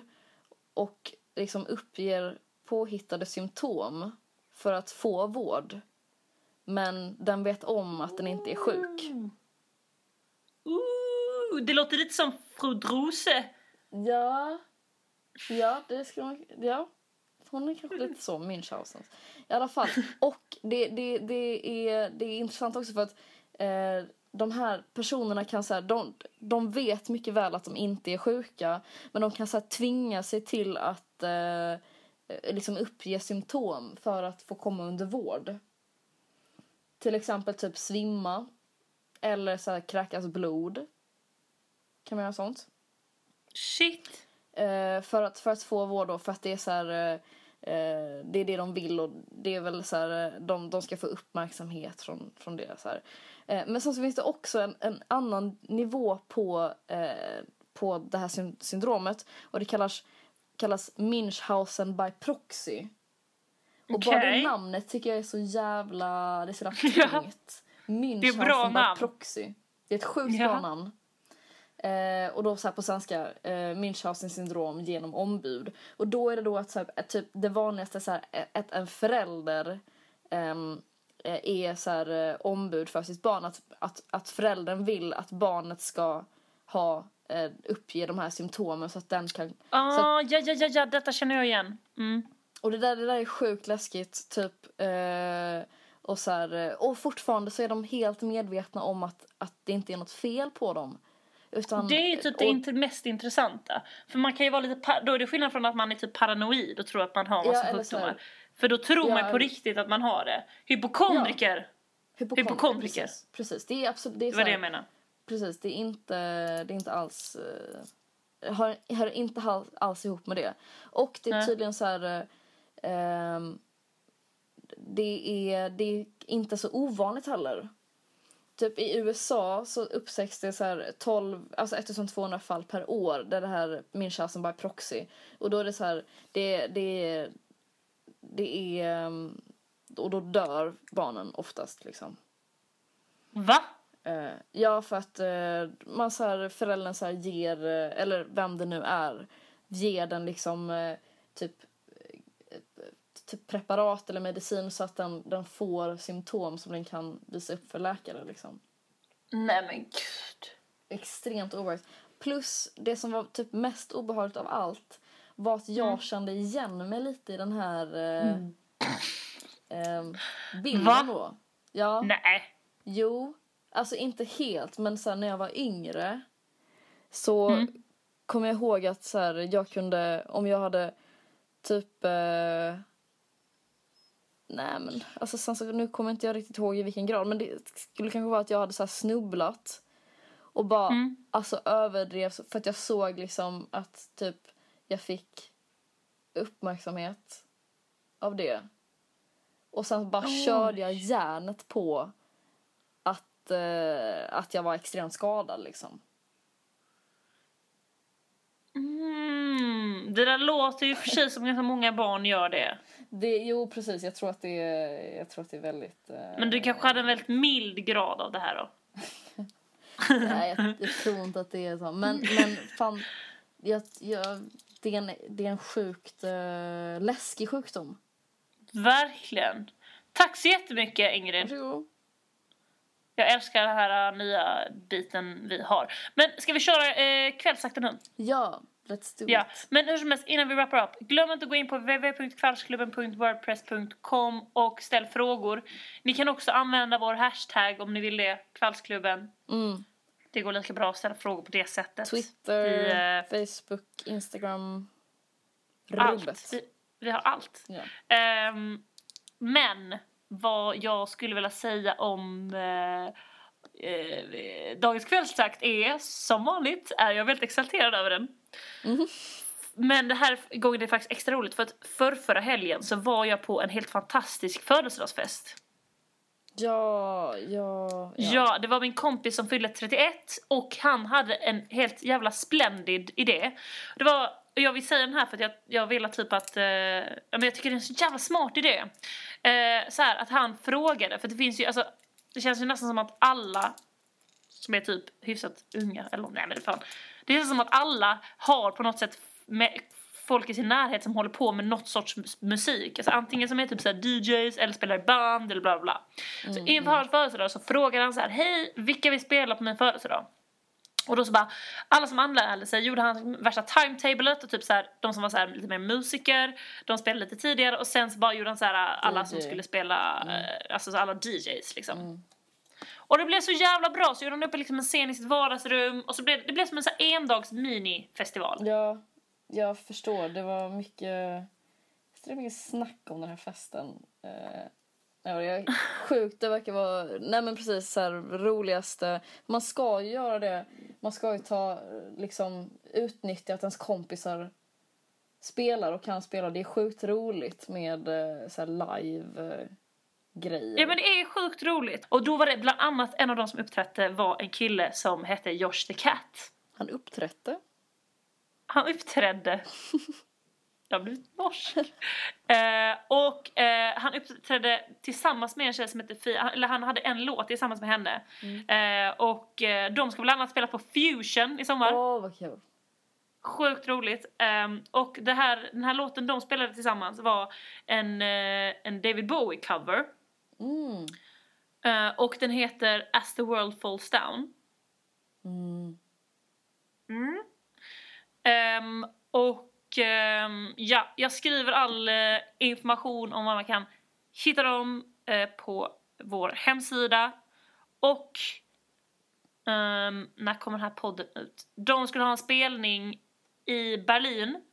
B: och liksom uppger påhittade symptom för att få vård. Men den vet om att den inte är sjuk.
C: Ooh, det låter lite som Fru Drose.
B: Ja, ja det skulle man... Ja, hon är kanske lite så, Münchhausen. I alla fall. Och det, det, det, är, det är intressant också för att eh, de här personerna kan så här, de, de vet mycket väl att de inte är sjuka men de kan så här, tvinga sig till att eh, liksom uppge symptom för att få komma under vård. Till exempel typ svimma eller så här, kräkas blod. Kan man göra sånt?
C: Shit.
B: Eh, för, att, för att få vård då, för att det är så här, eh, det är det de vill och det är väl så här, eh, de, de ska få uppmärksamhet från, från det. Så här. Eh, men sen så finns det också en, en annan nivå på, eh, på det här syn- syndromet och det kallas, kallas Münchhausen by proxy. Och bara det namnet tycker jag är så jävla, det är så jävla
C: Ja.
B: tungt. Münchhausen
C: Det är bra
B: by
C: namn.
B: proxy. Det är ett sjukt
C: Ja.
B: bra namn. Eh, och då så här på svenska, eh, Münchhausen syndrom genom ombud. Och då är det då att så här, att typ det vanligaste så här, att en förälder ehm, eh, är så här, eh, ombud för sitt barn. Att, att, att föräldern vill att barnet ska ha eh, uppge de här symptomen så att den kan...
C: Ah, ja, ja, ja, ja, detta känner jag igen. Mm.
B: Och det där, det där är sjukt läskigt, typ. Eh, och, så här, eh, och fortfarande så är de helt medvetna om att, att det inte är något fel på dem. Utan,
C: Det är ju typ det
B: och-
C: inte mest intressanta. För man kan ju vara lite, då är det skillnad från att man är typ paranoid och tror att man har
B: Ja,
C: massa
B: här-
C: sjukdomar. För då tror man
B: Ja,
C: ju på riktigt att man har det. Hypokondriker,
B: Hypokondriker.
C: hypokondriker.
B: Precis, precis. Det är absolut... Det är
C: det var det jag menade.
B: Precis, det är inte, det är inte alls... Hör, hör inte alls, alls ihop med det. Och det är
C: Nej.
B: tydligen så här... eh, ehm, det, är, det är inte så ovanligt heller. Typ i USA så uppsägs det så här 12, alltså 1200 fall per år där det här Münchhausen by proxy. Och då är det så här, det, det, det är... ehm, Och då dör barnen oftast liksom.
C: Va?
B: Eh, ja, för att uh, man så här, föräldern så här ger, eh, eller vem det nu är, ger den liksom eh, typ, eh, typ preparat eller medicin så att den, den får symptom som den kan visa upp för läkare. Liksom.
C: Nej men gud.
B: Extremt obehagligt. Plus, det som var typ mest obehagligt av allt var att jag
C: Mm.
B: kände igen mig lite i den här eh, eh, bilden
C: Va?
B: då. Ja.
C: Nej.
B: Jo, alltså inte helt, men så här, när jag var yngre så
C: Mm.
B: kommer jag ihåg att så här, jag kunde, om jag hade typ... Eh, nej men, alltså sen så, nu kommer inte jag riktigt ihåg i vilken grad, men det skulle kanske vara att jag hade så här snubblat och bara
C: Mm.
B: alltså överdrev för att jag såg liksom att typ jag fick uppmärksamhet av det. Och sen bara
C: Oj.
B: körde jag järnet på att, eh, att jag var extremt skadad liksom.
C: Mm. Det där låter ju för sig som ganska många barn gör det.
B: Det, jo precis, jag tror att det är, jag tror att det är väldigt... Eh,
C: Men du kanske hade en väldigt mild grad av det här då?
B: Nej, jag, jag tror inte att det är så. Men, men fan, jag, jag, det, är en, det är en sjukt eh, läskig sjukdom.
C: Verkligen. Tack så jättemycket Ingrid.
B: Varsågod.
C: Jag älskar den här uh, nya biten vi har. Men ska vi köra eh, kvällsakten nu?
B: Ja, let's do
C: Ja,
B: it.
C: men hur som helst innan vi wrappar upp. Glöm inte att gå in på www.kvällsklubben.wordpress.com och ställ frågor. Ni kan också använda vår hashtag om ni vill det, kvällsklubben.
B: Mm.
C: Det går lika bra att ställa frågor på det sättet.
B: Twitter,
C: Vi, eh,
B: Facebook, Instagram.
C: Allt.
B: Rubbet.
C: Vi, vi har allt.
B: Ja.
C: Ehm, men vad jag skulle vilja säga om eh, eh, dagens kvällstakt är som vanligt är jag väldigt exalterad över den.
B: Mhm.
C: Men det här gången är det faktiskt extra roligt för att för förra helgen så var jag på en helt fantastisk födelsedagsfest.
B: Ja, ja,
C: Ja. det var min kompis som fyllde 31 och han hade en helt jävla splendid idé. Det var, jag vill säga den här för att jag, jag vill typ att, eh, ja, men jag tycker det är en så jävla smart idé. Eh, så här att han frågade, för det finns ju, alltså det känns ju nästan som att alla som är typ hyfsat unga, eller nej men det fan. Det känns som att alla har på något sätt folk i sin närhet som håller på med något sorts mus- musik. Alltså antingen som är typ såhär DJs eller spelar i band eller bla bla. Så inför hans födelsedag så frågar han så här: hej vilka vill spela på min födelsedag? Och då så bara, alla som anmälde sig gjorde han värsta timetablet och typ så här, de som var så här lite mer musiker, de spelade lite tidigare och sen så bara gjorde han så här alla som
B: DJ.
C: skulle spela, eh, alltså så alla DJs liksom. Och det blev så jävla bra så gjorde han upp liksom en scen i sitt vardagsrum och så blev det blev som en så här endags minifestival.
B: Ja, jag förstår. Det var mycket, det var mycket snack om den här festen. Eh, ja, det är sjukt. Det verkar vara nej men precis så här, roligaste. Man ska ju göra det. Man ska ju ta, liksom utnyttja att ens kompisar spelar och kan spela. Det är sjukt roligt med eh, så här live eh, grejer.
C: Ja men det är sjukt roligt. Och då var det bland annat en av de som uppträdde var en kille som hette Josh the Cat.
B: Han uppträdde.
C: Han uppträdde. Jag har blivit norsk. Eh, och eh, han uppträdde tillsammans med en tjej som heter Fia, eller han hade en låt tillsammans med henne. Eh, och eh, de ska bland annat spela på Fusion i sommar.
B: Åh, vad kul.
C: Sjukt roligt. Ehm, och det här, den här låten de spelade tillsammans var en, eh, en David Bowie cover.
B: Mm.
C: Eh, och den heter As the World Falls Down.
B: Mm.
C: Mm. Ehm, och ehm, ja, jag skriver all eh, information om vad man kan hitta dem eh, på vår hemsida. Och ehm, när kommer den här podden ut? De skulle ha en spelning i Berlin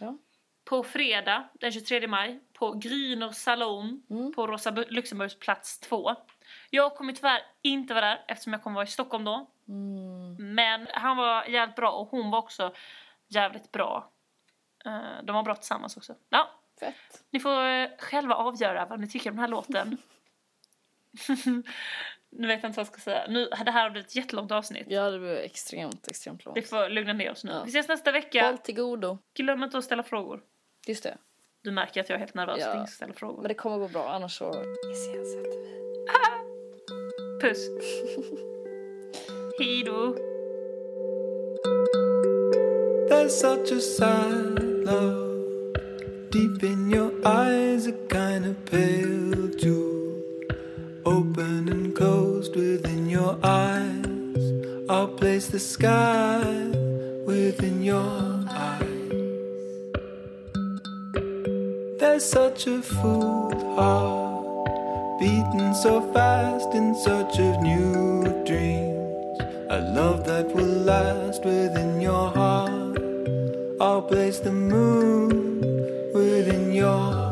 B: Ja.
C: på fredag den 23 maj på Grüner Salon
B: Mm.
C: på Rosa Bu- Luxemburgs plats 2. Jag kommer tyvärr inte vara där eftersom jag kommer vara i Stockholm då.
B: Mm.
C: Men han var jävligt bra och hon var också jävligt bra. Eh, de var bra tillsammans också. Ja,
B: Fett.
C: ni får eh, själva avgöra vad ni tycker om den här låten. nu vet jag inte vad jag ska säga. Nu, det här har blivit ett jättelångt avsnitt.
B: Ja, det blev extremt, extremt långt.
C: Vi får lugna ner oss nu.
B: Ja.
C: Vi ses nästa vecka.
B: Håll till godo.
C: Glöm inte att ställa frågor.
B: Just det.
C: Du märker att jag är helt nervös
B: Ja.
C: att jag ställa frågor.
B: Men det kommer gå bra, annars så iscensätter vi.
C: Puss! Hejdå!
A: There's such a sad love deep in your eyes, a kind of pale jewel, open and closed within your eyes. I'll place the sky within your Such a fool heart beating so fast in search of new dreams. A love that will last within your heart. I'll place the moon within your heart.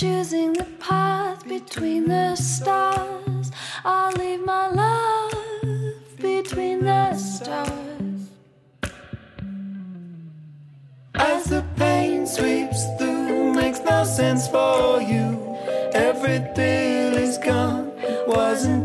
D: Choosing the path between the stars. I'll leave my love between the stars.
A: As the pain sweeps through, makes no sense for you. Every thrill is gone, wasn't